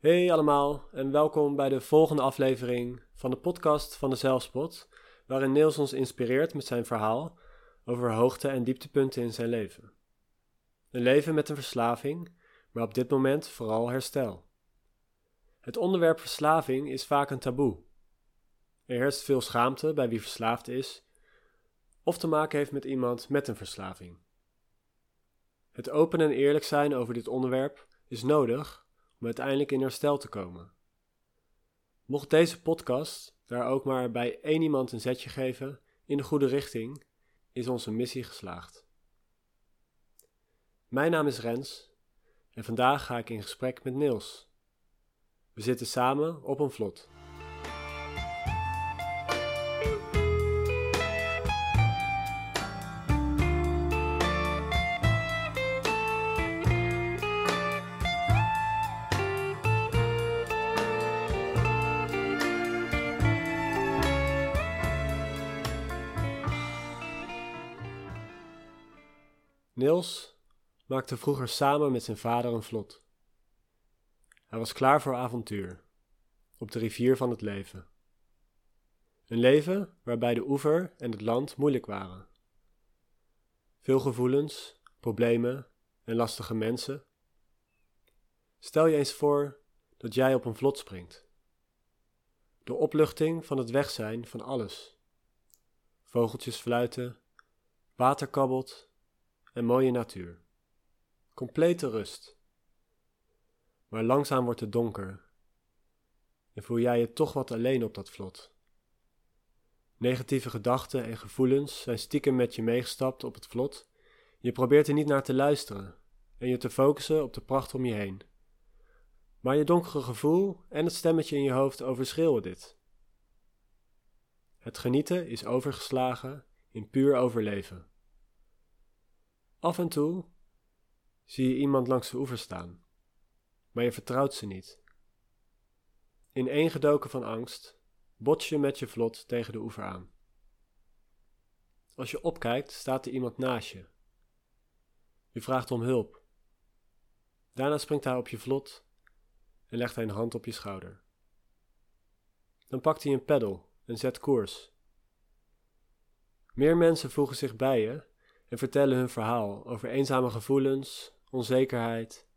Hey allemaal en welkom bij de volgende aflevering van de podcast van de Zelfspot, waarin Niels ons inspireert met zijn verhaal over hoogte- en dieptepunten in zijn leven. Een leven met een verslaving, maar op dit moment vooral herstel. Het onderwerp verslaving is vaak een taboe. Er heerst veel schaamte bij wie verslaafd is of te maken heeft met iemand met een verslaving. Het open en eerlijk zijn over dit onderwerp is nodig om uiteindelijk in herstel te komen. Mocht deze podcast daar ook maar bij één iemand een zetje geven in de goede richting, is onze missie geslaagd. Mijn naam is Rens en vandaag ga ik in gesprek met Niels. We zitten samen op een vlot. Niels maakte vroeger samen met zijn vader een vlot. Hij was klaar voor avontuur, op de rivier van het leven. Een leven waarbij de oever en het land moeilijk waren. Veel gevoelens, problemen en lastige mensen. Stel je eens voor dat jij op een vlot springt. De opluchting van het weg zijn van alles. Vogeltjes fluiten, water kabbelt en mooie natuur. Complete rust. Maar langzaam wordt het donker en voel jij je toch wat alleen op dat vlot. Negatieve gedachten en gevoelens zijn stiekem met je meegestapt op het vlot. Je probeert er niet naar te luisteren en je te focussen op de pracht om je heen. Maar je donkere gevoel en het stemmetje in je hoofd overschreeuwen dit. Het genieten is overgeslagen in puur overleven. Af en toe zie je iemand langs de oever staan, maar je vertrouwt ze niet. Ineengedoken van angst bots je met je vlot tegen de oever aan. Als je opkijkt, staat er iemand naast je. Je vraagt om hulp. Daarna springt hij op je vlot en legt hij een hand op je schouder. Dan pakt hij een peddel en zet koers. Meer mensen voegen zich bij je en vertellen hun verhaal over eenzame gevoelens, onzekerheid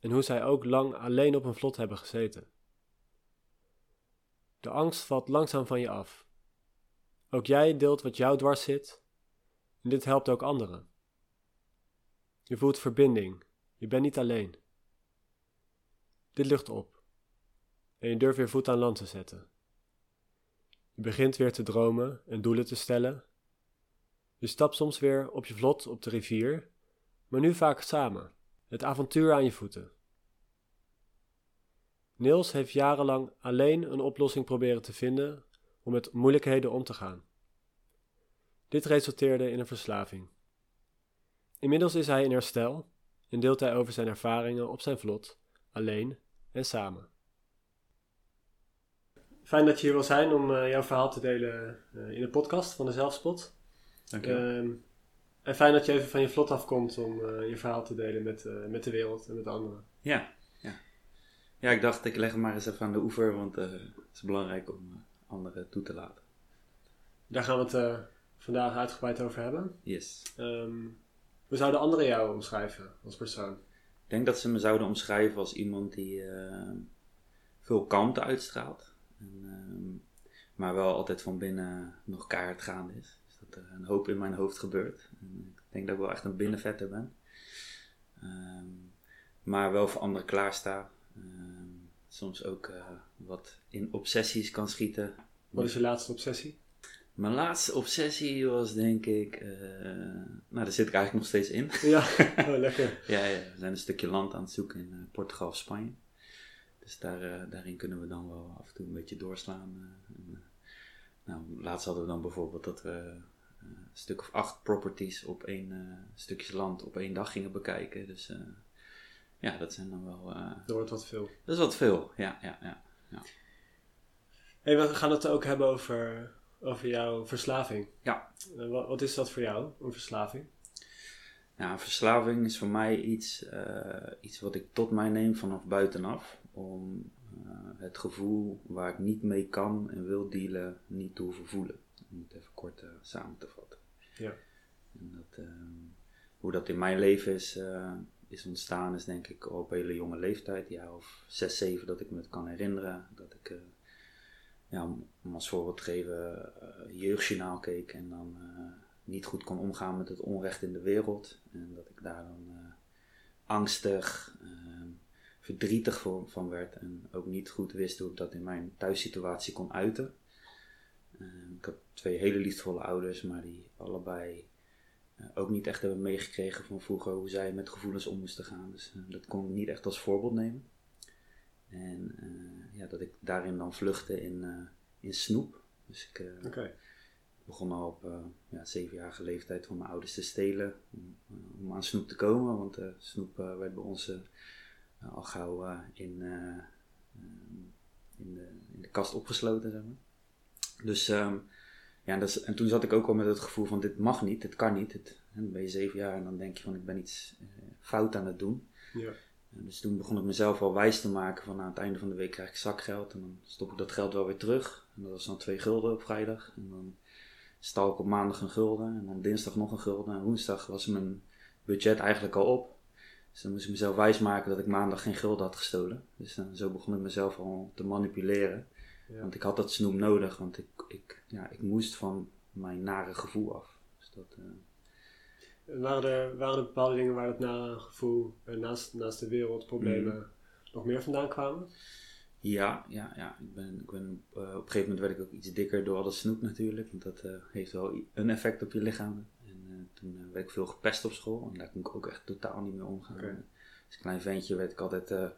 en hoe zij ook lang alleen op een vlot hebben gezeten. De angst valt langzaam van je af. Ook jij deelt wat jou dwars zit en dit helpt ook anderen. Je voelt verbinding, je bent niet alleen. Dit lucht op en je durft weer voet aan land te zetten. Je begint weer te dromen en doelen te stellen je stapt soms weer op je vlot op de rivier, maar nu vaak samen, het avontuur aan je voeten. Niels heeft jarenlang alleen een oplossing proberen te vinden om met moeilijkheden om te gaan. Dit resulteerde in een verslaving. Inmiddels is hij in herstel en deelt hij over zijn ervaringen op zijn vlot, alleen en samen. Fijn dat je hier wil zijn om uh, jouw verhaal te delen uh, in de podcast van de Zelfspot. Ehm, en fijn dat je even van je vlot afkomt om uh, je verhaal te delen met, uh, met de wereld en met anderen. Ja, ja. Ja, ik dacht ik leg hem maar eens even aan de oever, want uh, het is belangrijk om anderen toe te laten. Daar gaan we het vandaag uitgebreid over hebben. Yes. Um, we zouden anderen jou omschrijven als persoon? Ik denk dat ze me zouden omschrijven als iemand die veel kalmte uitstraalt. En, ehm, maar wel altijd van binnen nog kaart gaande is er een hoop in mijn hoofd gebeurt. En ik denk dat ik wel echt een binnenvetter ben. Ehm, maar wel voor anderen klaarsta. Um, soms ook uh, wat in obsessies kan schieten. Wat is je laatste obsessie? Mijn laatste obsessie was denk ik, uh, nou daar zit ik eigenlijk nog steeds in. Ja, oh, lekker. ja, ja, we zijn een stukje land aan het zoeken in uh, Portugal of Spanje. Dus daar, daarin kunnen we dan wel af en toe een beetje doorslaan. En, nou, laatst hadden we dan bijvoorbeeld dat we een stuk of acht properties op één uh, stukje land op één dag gingen bekijken. Dus uh, ja, dat zijn dan wel. Dat wordt wat veel. Dat is wat veel, ja. ja, ja, ja. Hey, we gaan het ook hebben over, over jouw verslaving. Ja. Wat, wat, is dat voor jou, een verslaving? Ja, een verslaving is voor mij iets, eh, iets wat ik tot mij neem vanaf buitenaf. Om eh, het gevoel waar ik niet mee kan en wil dealen, niet te hoeven voelen. Om het even kort uh, samen te vatten. Ja. En dat, ehm, hoe dat in mijn leven is, is ontstaan, is denk ik op hele jonge leeftijd, jaar of zes, zeven, dat ik me het kan herinneren. Dat ik, ja, om als voorbeeld te geven, jeugdjournaal keek en dan niet goed kon omgaan met het onrecht in de wereld. En dat ik daar dan angstig, uh, verdrietig van werd. En ook niet goed wist hoe ik dat in mijn thuissituatie kon uiten. Uh, ik had twee hele liefdevolle ouders, maar die allebei eh, ook niet echt hebben meegekregen van vroeger hoe zij met gevoelens om moesten gaan. Dus dat kon ik niet echt als voorbeeld nemen. En ja, dat ik daarin dan vluchtte in, in snoep. Dus ik, begon al op ja, zevenjarige leeftijd van mijn ouders te stelen om, om aan snoep te komen. Want snoep werd bij ons al gauw in, in, de, in de kast opgesloten. Zeg maar. Dus um, ja, dat is, en toen zat ik ook al met het gevoel van dit mag niet, dit kan niet. Het, dan ben je zeven jaar en dan denk je van ik ben iets fout aan het doen. Ja. dus toen begon ik mezelf al wijs te maken van aan het einde van de week krijg ik zakgeld en dan stop ik dat geld wel weer terug. En dat was dan twee gulden op vrijdag. En dan stal ik op maandag een gulden en dan dinsdag nog een gulden. En woensdag was mijn budget eigenlijk al op. Dus dan moest ik mezelf wijsmaken dat ik maandag geen gulden had gestolen. Dus dan, zo begon ik mezelf al te manipuleren. Want ik had dat snoep nodig, want ik, ik, ja, ik moest van mijn nare gevoel af. Dus dat, uh... waren, er, waren er bepaalde dingen waar het nare gevoel uh, naast, naast de wereldproblemen mm. nog meer vandaan kwamen? Ja, ja, ja. Ik ben, ik ben, uh, op een gegeven moment werd ik ook iets dikker door al dat snoep natuurlijk. Want dat heeft wel een effect op je lichaam. En toen werd ik veel gepest op school. En daar kon ik ook echt totaal niet mee omgaan. Okay. Als klein ventje werd ik altijd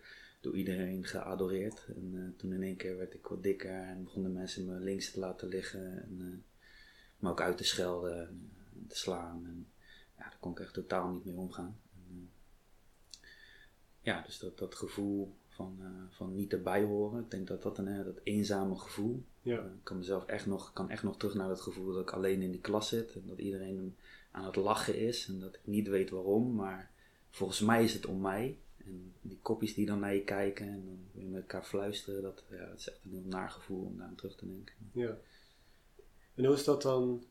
door iedereen geadoreerd. En toen in één keer werd ik wat dikker. En begonnen mensen me links te laten liggen. En, me ook uit te schelden en te slaan. En ja, daar kon ik echt totaal niet mee omgaan. En, ja, dus dat, dat gevoel van, uh, van niet erbij horen. Ik denk dat dat een dat eenzame gevoel. Ja. Uh, ik kan mezelf echt nog, kan echt nog terug naar dat gevoel dat ik alleen in die klas zit en dat iedereen aan het lachen is en dat ik niet weet waarom, maar volgens mij is het om mij. En die kopjes die dan naar je kijken en dan weer met elkaar fluisteren, dat, ja, dat is echt een heel naar gevoel om daar aan terug te denken. Ja. En hoe is dat dan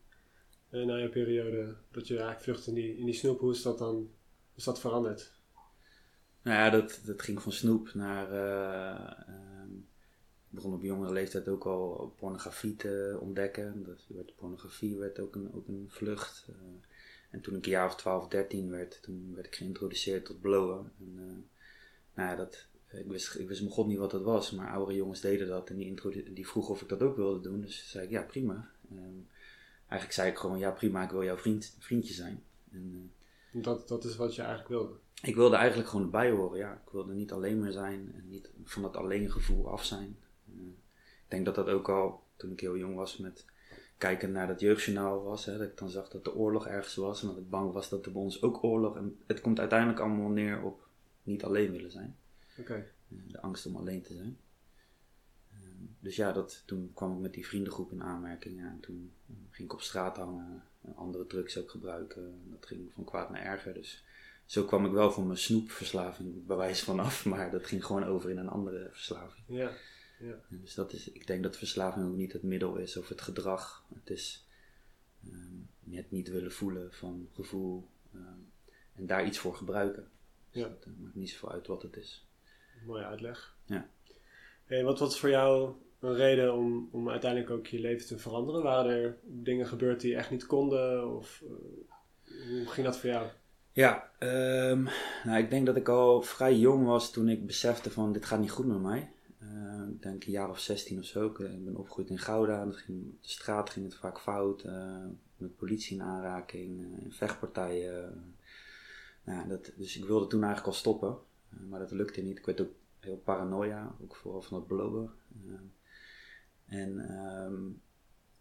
uh, na je periode dat je eigenlijk vlucht in die, in die snoep, hoe is dat dan, is dat veranderd? Nou ja, dat, dat ging van snoep naar. Uh, ik begon op jongere leeftijd ook al pornografie te ontdekken. Dus werd, pornografie werd ook een, ook een vlucht. Uh, en toen ik een jaar of 12, 13 werd, toen werd ik geïntroduceerd tot blowen. En, uh, nou ja, dat, ik, wist, ik wist mijn god niet wat dat was, maar oudere jongens deden dat en die, die vroegen of ik dat ook wilde doen. Dus zei ik ja, prima. Um, eigenlijk zei ik gewoon ja, prima, ik wil jouw vriend, vriendje zijn. En, dat, dat is wat je eigenlijk wilde? ik wilde eigenlijk gewoon erbij horen. Ja. Ik wilde niet alleen meer zijn en niet van dat alleen gevoel af zijn. Uh, ik denk dat dat ook al toen ik heel jong was met kijken naar dat jeugdjournaal was. Hè, dat ik dan zag dat de oorlog ergens was en dat ik bang was dat er bij ons ook oorlog. En het komt uiteindelijk allemaal neer op niet alleen willen zijn. Okay. Uh, de angst om alleen te zijn. Uh, dus ja, dat, toen kwam ik met die vriendengroep in aanmerking. Ja, en toen ging ik op straat hangen, andere drugs ook gebruiken. Dat ging van kwaad naar erger. Dus zo kwam ik wel van mijn snoepverslaving bewijs vanaf, maar dat ging gewoon over in een andere verslaving. Ja, ja. Dus dat is, ik denk dat verslaving ook niet het middel is of het gedrag. Het is um, het niet willen voelen van gevoel um, en daar iets voor gebruiken. Dus ja. dat uh, maakt niet zoveel uit wat het is. Mooie uitleg. Ja. Hey, wat was voor jou een reden om, om uiteindelijk ook je leven te veranderen? Waren er dingen gebeurd die echt niet konden? Of uh, hoe ging dat voor jou? Ja, um, nou, ik denk dat ik al vrij jong was toen ik besefte van dit gaat niet goed met mij. Ik denk een jaar of 16 of zo. Ik, ik ben opgegroeid in Gouda. Op de straat ging het vaak fout. Uh, met politie in aanraking, uh, in vechtpartijen. Nou, dat, dus ik wilde toen eigenlijk al stoppen. maar dat lukte niet. Ik werd ook heel paranoia, ook vooral van het blowen. en, um,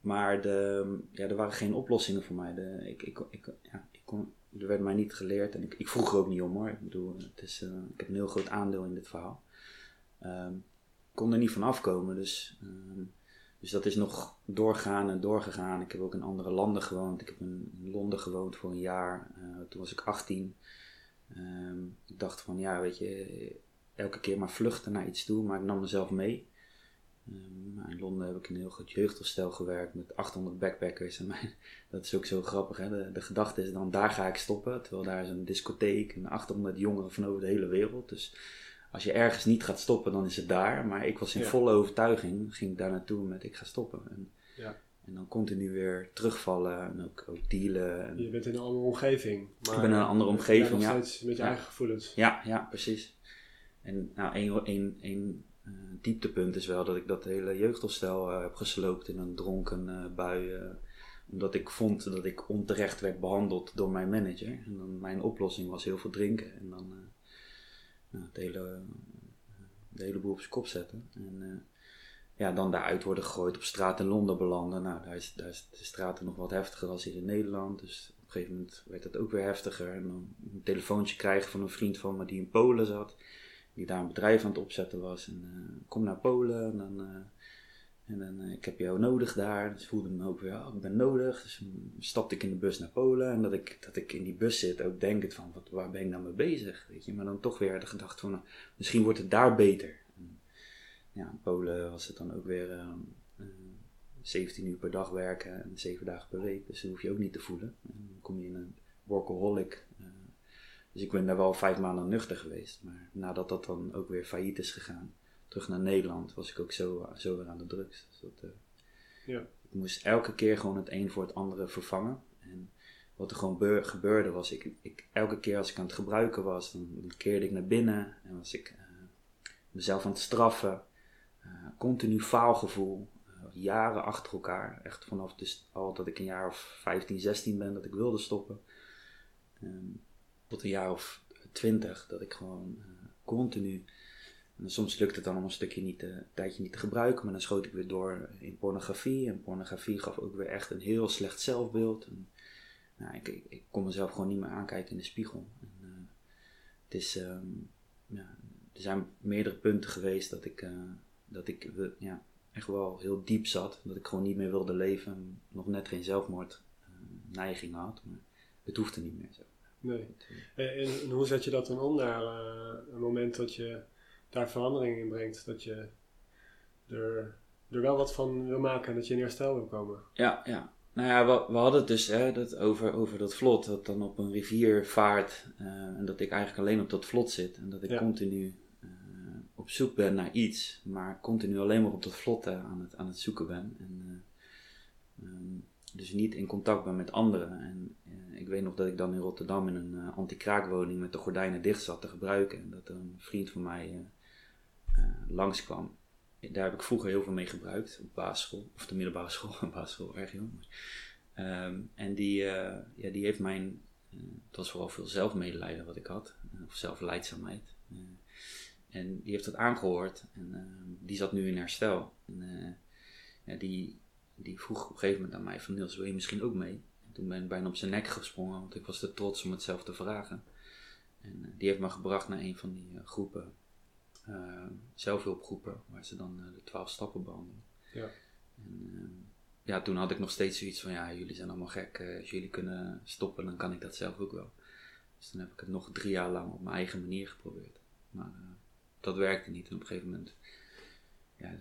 maar de, ja, er waren geen oplossingen voor mij. De, ik, ik, ik, ja, ik kon er werd mij niet geleerd en ik, ik vroeg er ook niet om hoor. Ik bedoel, het is, ik heb een heel groot aandeel in dit verhaal. Ik kon er niet van afkomen, dus, um, Dus dat is nog doorgaan en doorgegaan. Ik heb ook in andere landen gewoond. Ik heb in, Londen gewoond voor een jaar. Uh, toen was ik 18. Ehm, ik dacht van ja, weet je, elke keer maar vluchten naar iets toe, maar ik nam mezelf mee. Um, in Londen heb ik een heel goed jeugdhostel gewerkt met 800 backpackers. En mijn, dat is ook zo grappig. Hè? De, de gedachte is dan, daar ga ik stoppen. Terwijl daar is een discotheek en 800 jongeren van over de hele wereld. Dus als je ergens niet gaat stoppen, dan is het daar. Maar ik was in volle overtuiging, ging ik daar naartoe met ik ga stoppen. En, ja. en dan continu weer terugvallen en ook, ook dealen. En je bent in een andere omgeving. Maar ik ben in een andere omgeving, ja. met je eigen gevoelens. Ja, ja, precies. En nou, één, één, één uh, dieptepunt is wel dat ik dat hele jeugdhostel uh, heb gesloopt in een dronken uh, bui. omdat ik vond dat ik onterecht werd behandeld door mijn manager. En dan mijn oplossing was heel veel drinken. En dan nou, hele, de hele boel op zijn kop zetten. En ja, dan daaruit worden gegooid op straat in Londen belanden. Nou, daar is, daar is de straten nog wat heftiger dan hier in Nederland. Dus op een gegeven moment werd het ook weer heftiger. En dan een telefoontje krijgen van een vriend van me die in Polen zat die daar een bedrijf aan het opzetten was. En uh, kom naar Polen en dan, uh, en dan uh, ik heb jou nodig daar. Dus voelde me ook weer, oh, ik ben nodig. Dus stapte ik in de bus naar Polen en dat ik, dat ik in die bus zit ook denk van, wat, waar ben ik nou mee bezig? Weet je? Maar dan toch weer de gedachte van, nou, misschien wordt het daar beter. Ja, in Polen was het dan ook weer 17 uur per dag werken en 7 dagen per week. Dus dat hoef je ook niet te voelen. En dan kom je in een workaholic dus ik ben daar wel vijf maanden nuchter geweest. Maar nadat dat dan ook weer failliet is gegaan, terug naar Nederland, was ik ook zo, zo weer aan de drugs. Dus dat, uh, ja. Ik moest elke keer gewoon het een voor het andere vervangen. En wat er gewoon gebeurde was, ik, ik, elke keer als ik aan het gebruiken was, dan, keerde ik naar binnen en was ik uh, mezelf aan het straffen. Uh, continu faalgevoel, jaren achter elkaar. Echt vanaf dus al dat ik een jaar of 15, 16 ben dat ik wilde stoppen. Um, tot een jaar of twintig, dat ik gewoon uh, continu. En soms lukt het dan om een stukje niet te, een tijdje niet te gebruiken, maar dan schoot ik weer door in pornografie. En pornografie gaf ook weer echt een heel slecht zelfbeeld. En, nou, ik, ik, kon mezelf gewoon niet meer aankijken in de spiegel. En, uh, het is, um, ja, er zijn meerdere punten geweest dat ik, uh, dat ik ja, echt wel heel diep zat. Dat ik gewoon niet meer wilde leven. Nog net geen zelfmoord neiging had. Maar het hoefde niet meer zo. Nee. En, en, hoe zet je dat dan om naar een moment dat je daar verandering in brengt? Dat je er, er wel wat van wil maken en dat je in herstel wil komen? Ja, ja. Nou ja, we, we hadden het dus hè, dat over, over dat vlot, dat dan op een rivier vaart uh, en dat ik eigenlijk alleen op dat vlot zit en dat ik continu uh, op zoek ben naar iets, maar continu alleen maar op dat vlot aan, het, aan het zoeken ben. En, um, dus niet in contact ben met anderen. En ik weet nog dat ik dan in Rotterdam in een anti-kraakwoning met de gordijnen dicht zat te gebruiken. En dat een vriend van mij langskwam. Daar heb ik vroeger heel veel mee gebruikt, op basisschool, of de middelbare school, basisschool, erg jong. Um, en die, ja, die heeft mijn, het was vooral veel zelfmedelijden wat ik had, of zelfleidzaamheid. en die heeft dat aangehoord en ehm, die zat nu in herstel. En, ja, die, die vroeg op een gegeven moment aan mij van Niels, wil je misschien ook mee? En toen ben ik bijna op zijn nek gesprongen, want ik was te trots om het zelf te vragen. En die heeft me gebracht naar een van die groepen, zelfhulpgroepen, waar ze dan de twaalf stappen behandelen. Ja. En ehm, ja, toen had ik nog steeds zoiets van, ja, jullie zijn allemaal gek, als jullie kunnen stoppen, dan kan ik dat zelf ook wel. Dus dan heb ik het nog drie jaar lang op mijn eigen manier geprobeerd. Maar dat werkte niet. En op een gegeven moment, ja,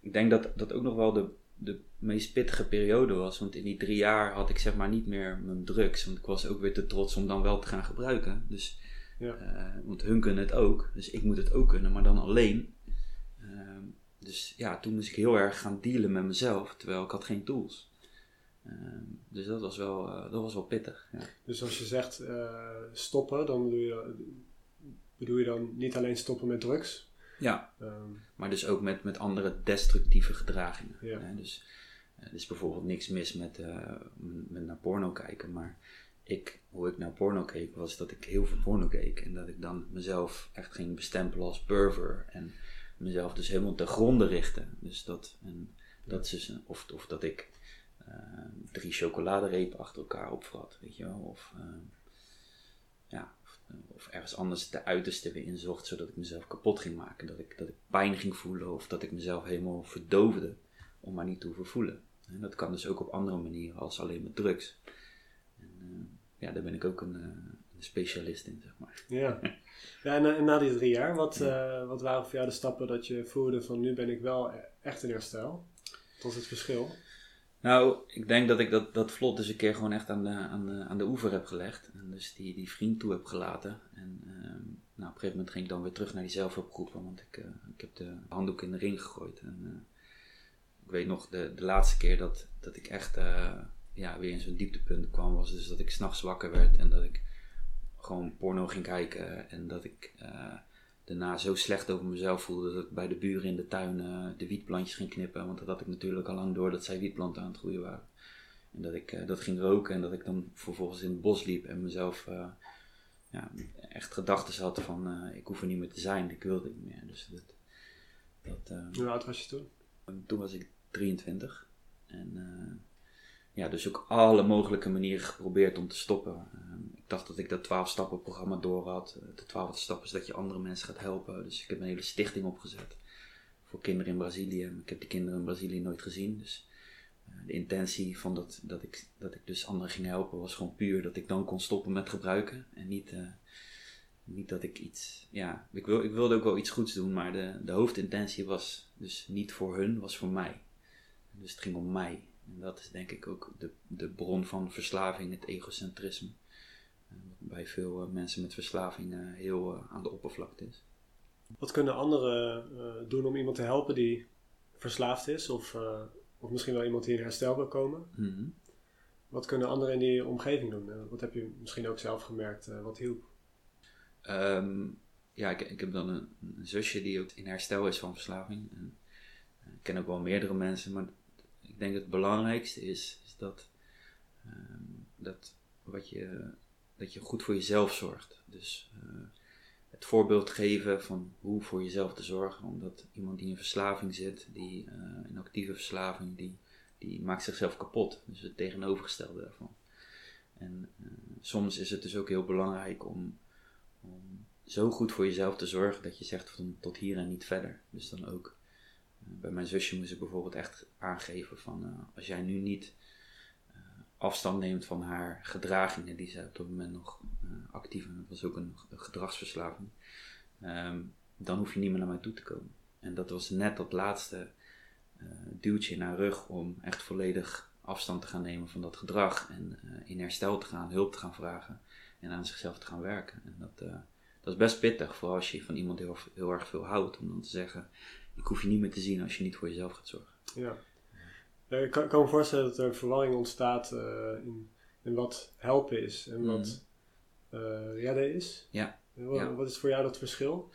ik denk dat dat ook nog wel de de meest pittige periode was. Want in die drie jaar had ik zeg maar niet meer mijn drugs. Want ik was ook weer te trots om dan wel te gaan gebruiken. Dus, ja. uh, want hun kunnen het ook. Dus ik moet het ook kunnen, maar dan alleen. Uh, dus ja, toen moest ik heel erg gaan dealen met mezelf. Terwijl ik had geen tools. Uh, dus dat was wel, uh, dat was wel pittig. Ja. Dus als je zegt uh, stoppen, dan bedoel je, bedoel je dan niet alleen stoppen met drugs, ja, ehm, maar dus ook met, met andere destructieve gedragingen. Ja. Dus er is bijvoorbeeld niks mis met, met naar porno kijken, maar ik, hoe ik naar porno keek was dat ik heel veel porno keek en dat ik dan mezelf echt ging bestempelen als perver en mezelf dus helemaal te gronden richten. Dus dat, en dat is dus, of, of dat ik uh, drie chocoladerepen achter elkaar opvrat, weet je wel, of ja, of ergens anders de uiterste weer inzocht, zodat ik mezelf kapot ging maken. Dat ik, dat ik pijn ging voelen of dat ik mezelf helemaal verdoofde om maar niet te hoeven voelen. En dat kan dus ook op andere manieren als alleen met drugs. En eh, ja, daar ben ik ook een, een, specialist in, zeg maar. Ja, ja en, en na die drie jaar, wat, wat waren voor jou de stappen dat je voelde van nu ben ik wel e-, echt in herstel? Wat is het verschil? Nou, ik denk dat ik dat, dat vlot dus een keer gewoon echt aan de, aan de, aan de oever heb gelegd. En dus die, die vriend toe heb gelaten. En ehm, nou, op een gegeven moment ging ik dan weer terug naar die zelfhulpgroepen. Want ik, uh, ik heb de handdoek in de ring gegooid. En uh, ik weet nog, de, de laatste keer dat, dat ik echt uh, ja, weer in zo'n dieptepunt kwam, was dus dat ik s'nachts wakker werd. En dat ik gewoon porno ging kijken. En dat ik daarna zo slecht over mezelf voelde dat ik bij de buren in de tuin uh, de wietplantjes ging knippen. Want dat had ik natuurlijk al lang door dat zij wietplanten aan het groeien waren. En dat ik uh, dat ging roken en dat ik dan vervolgens in het bos liep en mezelf ja, echt gedachten had van ik hoef er niet meer te zijn, ik wilde niet meer. Dus dat, dat, Hoe oud was je toen? Toen was ik 23. En ja, dus ook alle mogelijke manieren geprobeerd om te stoppen. Ehm, ik dacht dat ik dat 12 stappen programma door had. Eh, de 12 stappen is dat je andere mensen gaat helpen. Dus ik heb een hele stichting opgezet voor kinderen in Brazilië. Ik heb die kinderen in Brazilië nooit gezien. Dus eh, de intentie van dat, dat, ik, dat ik dus anderen ging helpen was gewoon puur dat ik dan kon stoppen met gebruiken. En niet, uh, niet dat ik iets. Ja, ik, wil, ik wilde ook wel iets goeds doen, maar de, de hoofdintentie was dus niet voor hun, was voor mij. Dus het ging om mij. En dat is denk ik ook de, de bron van verslaving, het egocentrisme. Uh, wat bij veel uh, mensen met verslaving uh, heel aan de oppervlakte is. Wat kunnen anderen doen om iemand te helpen die verslaafd is? Of, of misschien wel iemand die in herstel wil komen? Mhm. Wat kunnen anderen in die omgeving doen? Wat heb je misschien ook zelf gemerkt? wat hielp? Um, ja, ik, ik, heb dan een, een, zusje die ook in herstel is van verslaving. En, ik ken ook wel meerdere mensen, maar ik denk dat het belangrijkste is, is dat, ehm, dat, wat je, dat je goed voor jezelf zorgt. Dus uh, het voorbeeld geven van hoe voor jezelf te zorgen. Omdat iemand die in verslaving zit, die uh, in actieve verslaving, die, die maakt zichzelf kapot. Dus het tegenovergestelde daarvan. En uh, soms is het dus ook heel belangrijk om, om zo goed voor jezelf te zorgen dat je zegt van tot hier en niet verder. Dus dan ook bij mijn zusje moest ik bijvoorbeeld echt aangeven van uh, als jij nu niet uh, afstand neemt van haar gedragingen die ze op dat moment nog uh, actief en dat was ook een, gedragsverslaving, um, dan hoef je niet meer naar mij toe te komen. En dat was net dat laatste duwtje in haar rug om echt volledig afstand te gaan nemen van dat gedrag en in herstel te gaan, hulp te gaan vragen en aan zichzelf te gaan werken. En dat, dat is best pittig, vooral als je van iemand heel erg veel houdt, om dan te zeggen: ik hoef je niet meer te zien als je niet voor jezelf gaat zorgen. Ja. ik kan, kan, me voorstellen dat er verwarring ontstaat uh, in, in, wat helpen is en wat mm. uh, redden is. Ja. Wat, ja. wat, is voor jou dat verschil?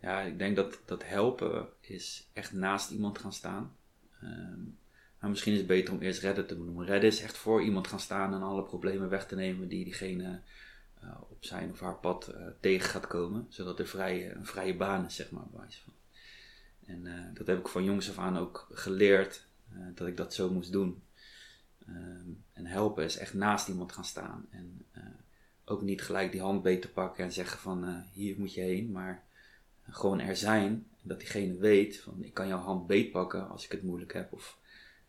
Ja, ik denk dat, dat helpen is echt naast iemand gaan staan. Um, maar misschien is het beter om eerst redden te benoemen. Redden is echt voor iemand gaan staan en alle problemen weg te nemen die diegene uh, op zijn of haar pad tegen gaat komen. Zodat er vrije, een vrije baan is, zeg maar, bij wijze van. En uh, dat heb ik van jongs af aan ook geleerd, uh, dat ik dat zo moest doen. Um, en helpen is echt naast iemand gaan staan. En uh, ook niet gelijk die hand beet te pakken en zeggen van hier moet je heen. Maar gewoon er zijn. Dat diegene weet van ik kan jouw hand beet pakken als ik het moeilijk heb. Of,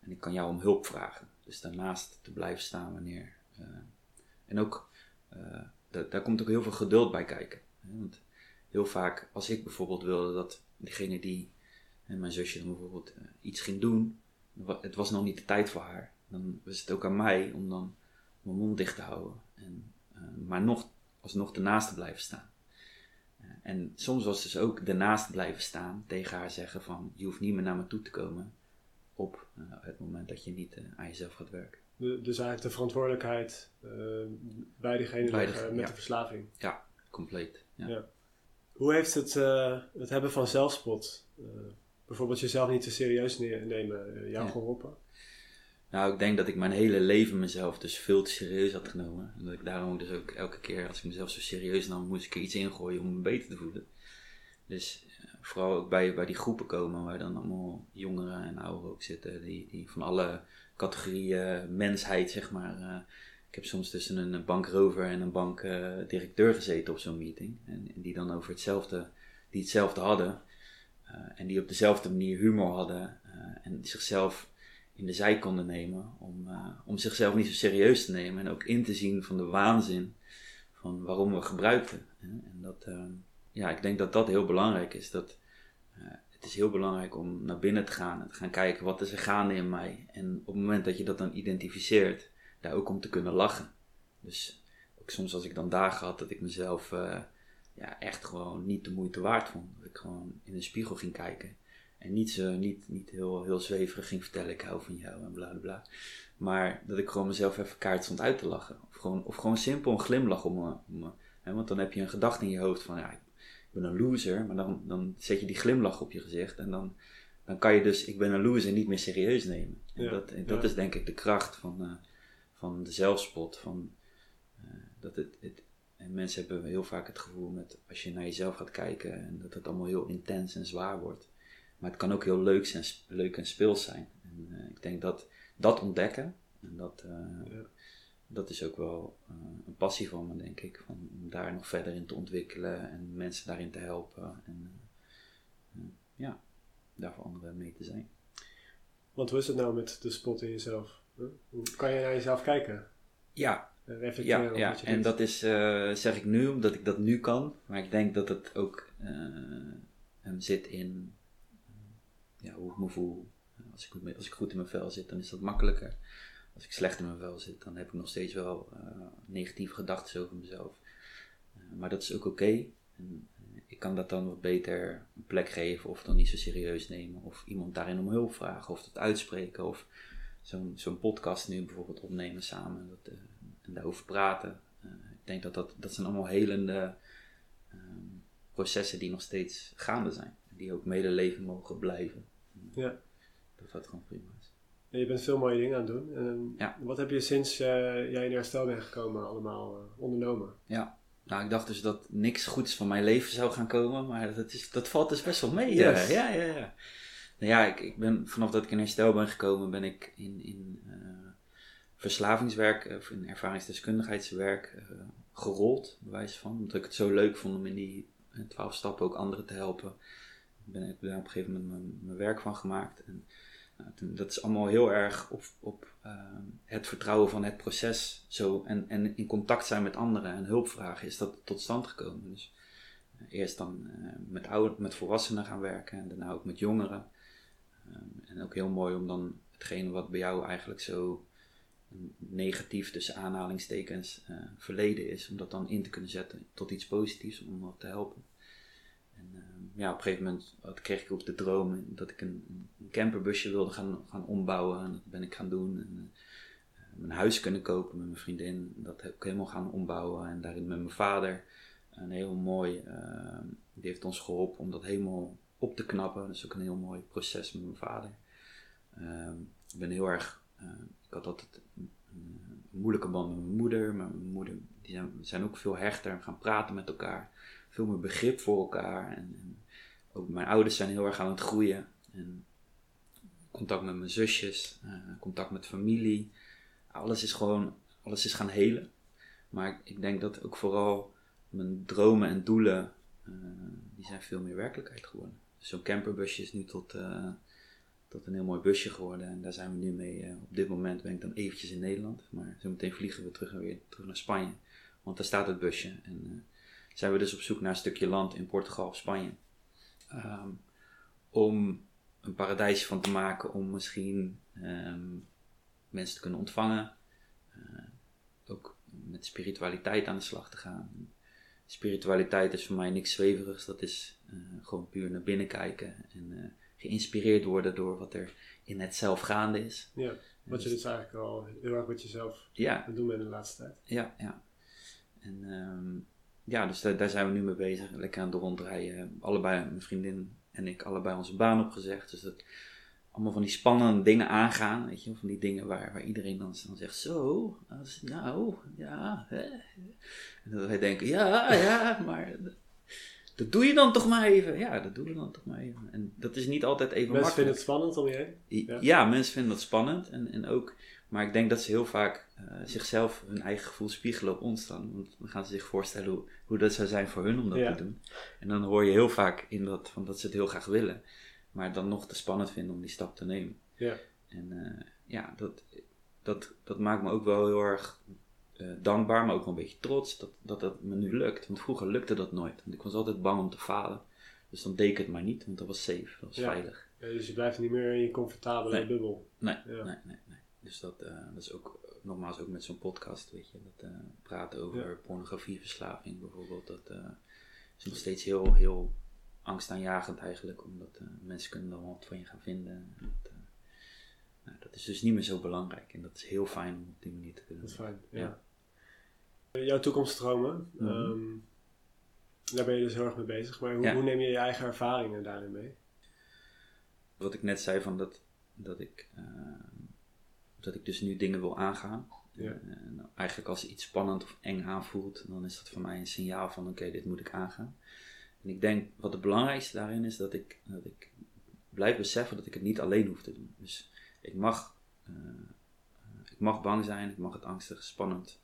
en ik kan jou om hulp vragen. Dus daarnaast te blijven staan wanneer. en ook, daar komt ook heel veel geduld bij kijken. Want heel vaak als ik bijvoorbeeld wilde dat diegene die en mijn zusje dan bijvoorbeeld uh, iets ging doen, het was nog niet de tijd voor haar. Dan was het ook aan mij om dan mijn mond dicht te houden. En, uh, maar nog, alsnog ernaast te blijven staan. Uh, en soms was het dus ook ernaast blijven staan, tegen haar zeggen van, je hoeft niet meer naar me toe te komen op het moment dat je niet aan jezelf gaat werken. De, dus eigenlijk de verantwoordelijkheid bij degene bij de, met ja. de verslaving. Ja, compleet. Ja. ja. Hoe heeft het, het hebben van zelfspot bijvoorbeeld jezelf niet te serieus nemen uh, jou ja. geholpen? Nou, ik denk dat ik mijn hele leven mezelf dus veel te serieus had genomen. En dat ik daarom dus ook elke keer als ik mezelf zo serieus nam, moest ik er iets ingooien om me beter te voelen. Dus uh, vooral ook bij, bij die groepen komen waar dan allemaal jongeren en ouderen ook zitten, die, die van alle categorieën mensheid, zeg maar. Uh, ik heb soms tussen een bankrover en een bankdirecteur gezeten op zo'n meeting. En, en, die dan over hetzelfde, die hetzelfde hadden. Uh, en die op dezelfde manier humor hadden. Uh, en zichzelf in de zij konden nemen om, eh, om zichzelf niet zo serieus te nemen en ook in te zien van de waanzin van waarom we gebruikten. En dat, eh, ja, ik denk dat dat heel belangrijk is. Dat, eh, het is heel belangrijk om naar binnen te gaan en te gaan kijken wat is er gaande in mij. En op het moment dat je dat dan identificeert, daar ook om te kunnen lachen. Dus ook soms als ik dan dagen had dat ik mezelf ja, echt gewoon niet de moeite waard vond. Dat ik gewoon in een spiegel ging kijken. En niet, zo, niet, niet heel, heel zweverig ging vertellen, ik hou van jou en bla bla bla. Maar dat ik gewoon mezelf even kaart stond uit te lachen. Of gewoon, of gewoon simpel een glimlach om me. Om me hè, want dan heb je een gedachte in je hoofd van, ja, ik ben een loser. Maar dan, dan zet je die glimlach op je gezicht. En dan, dan kan je dus, ik ben een loser, niet meer serieus nemen. En Ja, dat, en dat ja. is denk ik de kracht van, eh, van de zelfspot. Van, eh, dat het, het, en mensen hebben heel vaak het gevoel met als je naar jezelf gaat kijken en dat het allemaal heel intens en zwaar wordt. Maar het kan ook heel leuk, zijn, leuk en speels zijn. En eh, ik denk dat dat ontdekken, en dat, eh, Ja. dat is ook wel eh, een passie van me, denk ik. Van, om daar nog verder in te ontwikkelen en mensen daarin te helpen. En ja, daar voor anderen mee te zijn. Want hoe is het nou met de spot in jezelf? Hoe kan je naar jezelf kijken? Ja, En reflecteren Ja, op ja. je en dat is, eh, zeg ik nu, omdat ik dat nu kan. Maar ik denk dat het ook eh, hem zit in eh, ja, hoe ik me voel. Als ik, goed als ik goed in mijn vel zit, dan is dat makkelijker. Als ik slecht in mijn vel zit, dan heb ik nog steeds wel eh, negatieve gedachten over mezelf. Eh, maar dat is ook oké. Eh, ik kan dat dan wat beter een plek geven, of dan niet zo serieus nemen, of iemand daarin om hulp vragen, of dat uitspreken, of zo'n zo'n podcast nu bijvoorbeeld opnemen samen dat, eh, en daarover praten. Eh, ik denk dat dat, dat zijn allemaal helende ehm, processen die nog steeds gaande zijn. Die ook medeleven mogen blijven. Ja. Dat dat gewoon prima is. Je bent veel mooie dingen aan het doen. En Ja. Wat heb je sinds eh, jij in herstel bent gekomen allemaal eh, ondernomen? Ja. Nou, ik dacht dus dat niks goeds van mijn leven zou gaan komen, maar dat, is, dat valt dus best wel mee. Yes. eh. Ja, ja, ja. Nou ja, ik, ik ben, vanaf dat ik in herstel ben gekomen, ben ik in, in verslavingswerk, eh, of in ervaringsdeskundigheidswerk eh, gerold, bewijs van. Omdat ik het zo leuk vond om in die eh, twaalf stappen ook anderen te helpen. Ben ik daar op een gegeven moment mijn, werk van gemaakt. En, nou, dat is allemaal heel erg op, op eh, het vertrouwen van het proces. Zo, en, en in contact zijn met anderen en hulp vragen is dat tot stand gekomen. Dus eerst dan met, oude, met volwassenen gaan werken en daarna ook met jongeren. Ehm, en ook heel mooi om dan hetgene wat bij jou eigenlijk zo negatief tussen aanhalingstekens eh, verleden is, om dat dan in te kunnen zetten tot iets positiefs om wat te helpen. En ehm, ja, op een gegeven moment kreeg ik ook de droom dat ik een, camperbusje wilde gaan, gaan ombouwen. En dat ben ik gaan doen. En, eh, mijn huis kunnen kopen met mijn vriendin. Dat heb ik helemaal gaan ombouwen. En daarin met mijn vader. Een heel mooi, ehm, die heeft ons geholpen om dat helemaal op te knappen. Dat is ook een heel mooi proces met mijn vader. Ehm, ik ben heel erg, ik had altijd een, moeilijke band met mijn moeder. Mijn moeder, die zijn, zijn ook veel hechter gaan praten met elkaar. Veel meer begrip voor elkaar. En, en ook mijn ouders zijn heel erg aan het groeien. En contact met mijn zusjes, eh, contact met familie. Alles is gewoon, alles is gaan helen. Maar ik, denk dat ook vooral mijn dromen en doelen, eh, die zijn veel meer werkelijkheid geworden. Dus zo'n camperbusje is nu tot, eh, tot een heel mooi busje geworden. En daar zijn we nu mee. eh, op dit moment ben ik dan eventjes in Nederland. Maar zometeen vliegen we terug, weer terug naar Spanje. Want daar staat het busje. En eh, zijn we dus op zoek naar een stukje land in Portugal of Spanje. Ehm, om een paradijsje van te maken. Om misschien ehm, mensen te kunnen ontvangen. Eh, ook met spiritualiteit aan de slag te gaan. Spiritualiteit is voor mij niks zweverigs. Dat is gewoon puur naar binnen kijken. En eh, geïnspireerd worden door wat er in het zelf gaande is. Ja, wat je dus eigenlijk al heel erg met jezelf Ja, aan doen bent in de laatste tijd. ja, ja. En ehm, ja, dus daar, daar zijn we nu mee bezig. Lekker aan het rondrijden. Allebei, mijn vriendin en ik, allebei onze baan opgezegd. Dus dat allemaal van die spannende dingen aangaan. Weet je, van die dingen waar, waar iedereen dan, dan zegt: Zo, als- nou, ja. Hè. En dat wij denken: Ja, ja, maar dat, doe je dan toch maar even. Ja, dat doen we dan toch maar even. En dat is niet altijd even Mensen vinden makkelijk. het spannend om je heen. Ja. Ja. mensen vinden dat spannend. En, en ook, maar ik denk dat ze heel vaak eh, zichzelf hun eigen gevoel spiegelen op ons dan. Want dan gaan ze zich voorstellen hoe, hoe dat zou zijn voor hun om dat Ja. te doen. En dan hoor je heel vaak in dat, van dat ze het heel graag willen. maar dan nog te spannend vinden om die stap te nemen. Ja. En eh, ja, dat, dat, dat maakt me ook wel heel erg eh, dankbaar, maar ook wel een beetje trots dat, dat dat me nu lukt. Want vroeger lukte dat nooit. Want ik was altijd bang om te falen. Dus dan deed ik het maar niet, want dat was safe, dat was Ja. veilig. Ja, dus je blijft niet meer in je comfortabele Nee. bubbel. Nee, Ja. nee, nee, nee. Dus dat, eh, dat is ook, nogmaals ook met zo'n podcast, weet je, dat eh, praten over pornografieverslaving bijvoorbeeld, dat is nog steeds heel, heel angstaanjagend eigenlijk, omdat mensen kunnen dan wat van je gaan vinden. En dat, nou, dat is dus niet meer zo belangrijk en dat is heel fijn om op die manier te kunnen Dat is fijn. Ja. Ja. Jouw toekomstdromen, Mhm. ehm, daar ben je dus heel erg mee bezig. Maar hoe, Ja. hoe neem je je eigen ervaringen daarin mee? Wat ik net zei van dat, dat ik, eh, dat ik dus nu dingen wil aangaan. Ja. En, nou, eigenlijk als iets spannend of eng aanvoelt, dan is dat voor mij een signaal van oké, dit moet ik aangaan. En ik denk wat het belangrijkste daarin is dat ik, dat ik blijf beseffen dat ik het niet alleen hoef te doen. Dus ik mag, eh, eh, ik mag bang zijn, ik mag het angstig, spannend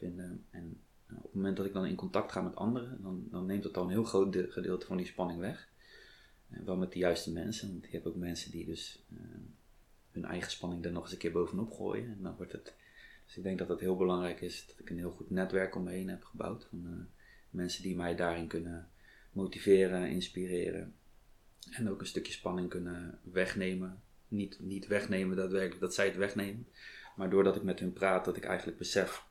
En eh, op het moment dat ik dan in contact ga met anderen, dan, dan neemt dat al een heel groot de- gedeelte van die spanning weg. En wel met de juiste mensen, want je hebt ook mensen die dus eh, hun eigen spanning er nog eens een keer bovenop gooien. En dan wordt het. Dus ik denk dat het heel belangrijk is dat ik een heel goed netwerk om me heen heb gebouwd. Van eh, mensen die mij daarin kunnen motiveren, inspireren. En ook een stukje spanning kunnen wegnemen. Niet, niet wegnemen daadwerkelijk dat zij het wegnemen. Maar doordat ik met hun praat, dat ik eigenlijk besef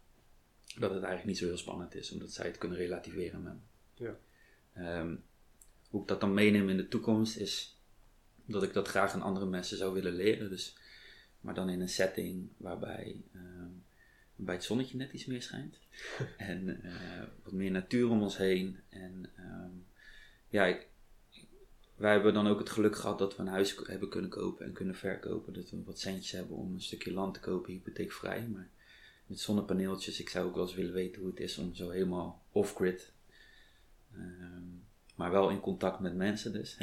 dat het eigenlijk niet zo heel spannend is. Omdat zij het kunnen relativeren met me. Ja. Ehm, hoe ik dat dan meeneem in de toekomst is dat ik dat graag aan andere mensen zou willen leren. Dus, maar dan in een setting waarbij, ehm, waarbij het zonnetje net iets meer schijnt. en eh, wat meer natuur om ons heen. En ehm, ja, ik, wij hebben dan ook het geluk gehad dat we een huis hebben kunnen kopen en kunnen verkopen. Dat we wat centjes hebben om een stukje land te kopen, hypotheekvrij. Maar met zonnepaneeltjes, ik zou ook wel eens willen weten hoe het is om zo helemaal off-grid. ehm, maar wel in contact met mensen dus.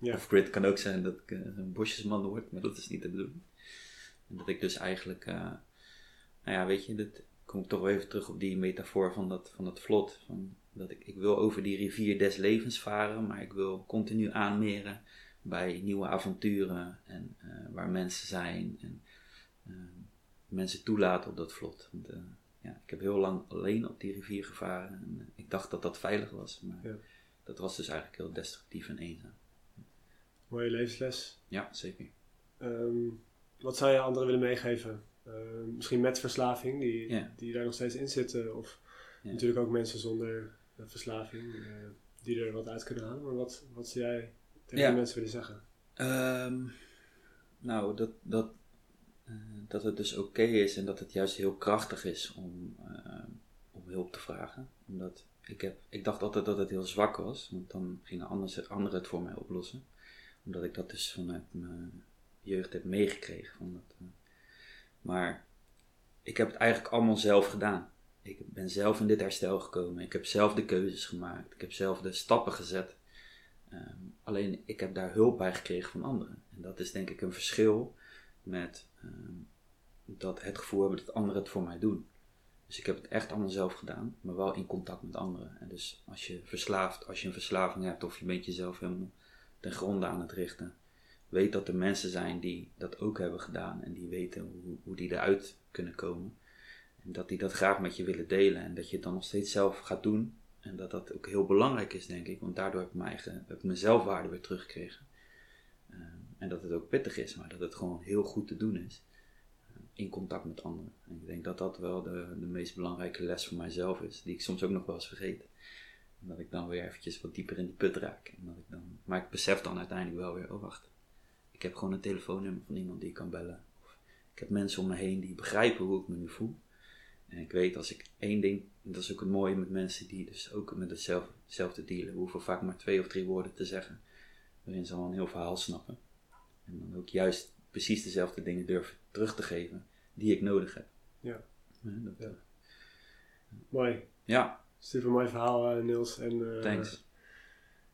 Ja. Off-grid kan ook zijn dat ik eh, een bosjesman word, maar dat is niet de bedoeling. En dat ik dus eigenlijk, eh, nou ja, weet je, dat kom ik toch wel even terug op die metafoor van dat, van dat vlot. Van dat ik, ik wil over die rivier des levens varen, maar ik wil continu aanmeren bij nieuwe avonturen en eh, waar mensen zijn en mensen toelaten op dat vlot. Want, eh, ja, ik heb heel lang alleen op die rivier gevaren en eh, ik dacht dat dat veilig was, maar Ja. dat was dus eigenlijk heel destructief en eenzaam. Mooie levensles. Ja, zeker. Ehm, wat zou je anderen willen meegeven? Ehm, misschien met verslaving, die, Ja. die daar nog steeds in zitten. Of Ja. natuurlijk ook mensen zonder eh, verslaving, die er wat uit kunnen halen. Maar wat, wat zou jij tegen die mensen willen zeggen? Ehm, nou, dat, dat, dat het dus oké is en dat het juist heel krachtig is om, eh, om hulp te vragen. Omdat ik, heb, ik dacht altijd dat het heel zwak was, want dan gingen anders- anderen het voor mij oplossen. Omdat ik dat dus vanuit mijn jeugd heb meegekregen. Van dat, eh, maar ik heb het eigenlijk allemaal zelf gedaan. Ik ben zelf in dit herstel gekomen. Ik heb zelf de keuzes gemaakt. Ik heb zelf de stappen gezet. Ehm, alleen ik heb daar hulp bij gekregen van anderen. En dat is denk ik een verschil met ehm, dat het gevoel hebben dat anderen het voor mij doen. Dus ik heb het echt allemaal zelf gedaan, maar wel in contact met anderen. En dus als je verslaafd, als je een verslaving hebt of je bent jezelf helemaal ten gronde aan het richten, weet dat er mensen zijn die dat ook hebben gedaan en die weten hoe, hoe die eruit kunnen komen. En dat die dat graag met je willen delen en dat je het dan nog steeds zelf gaat doen. En dat dat ook heel belangrijk is, denk ik, want daardoor heb ik mijn, eigen, heb ik mijn zelfwaarde weer teruggekregen. En dat het ook pittig is, maar dat het gewoon heel goed te doen is. eh, in contact met anderen. En ik denk dat dat wel de, de meest belangrijke les voor mijzelf is, die ik soms ook nog wel eens vergeet. En dat ik dan weer eventjes wat dieper in die put raak. En dat ik dan, maar ik besef dan uiteindelijk wel weer, oh wacht, ik heb gewoon een telefoonnummer van iemand die ik kan bellen. Of ik heb mensen om me heen die begrijpen hoe ik me nu voel. En ik weet als ik één ding, en dat is ook het mooie met mensen die dus ook met hetzelfde, dealen, hoeven vaak maar twee of drie woorden te zeggen, waarin ze al een heel verhaal snappen. En dan ook juist precies dezelfde dingen durven terug te geven die ik nodig heb. Ja. Ja, dat, Ja. Mooi. ja Super mooi verhaal, eh, Niels. En, eh, thanks.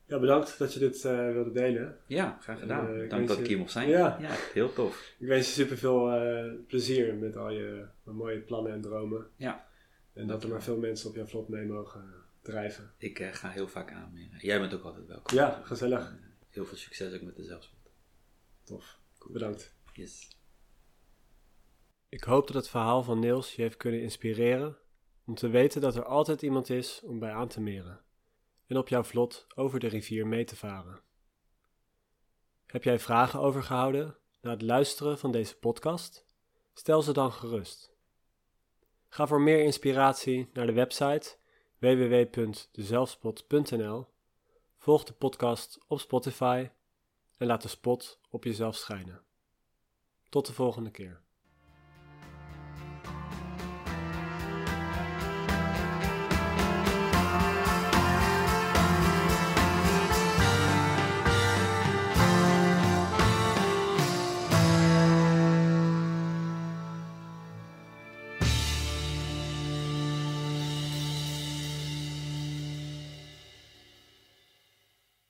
Ja, bedankt dat je dit eh, wilde delen. Ja, graag gedaan. Eh, Dank dat je- ik hier mocht zijn. Ja. heel tof. Ik wens je super veel plezier met al je mooie plannen en dromen. Ja. En dat er maar veel mensen op jouw vlot mee mogen drijven. Ik eh, ga heel vaak aanmeren. Jij bent ook altijd welkom. Ja, gezellig. Heel veel succes ook met de zelfspot. Tof. Bedankt. Yes. Ik hoop dat het verhaal van Niels je heeft kunnen inspireren om te weten dat er altijd iemand is om bij aan te meren en op jouw vlot over de rivier mee te varen. Heb jij vragen overgehouden na het luisteren van deze podcast? Stel ze dan gerust. Ga voor meer inspiratie naar de website www.dezelfspot.nl. Volg de podcast op Spotify en laat de spot op jezelf schijnen. Tot de volgende keer.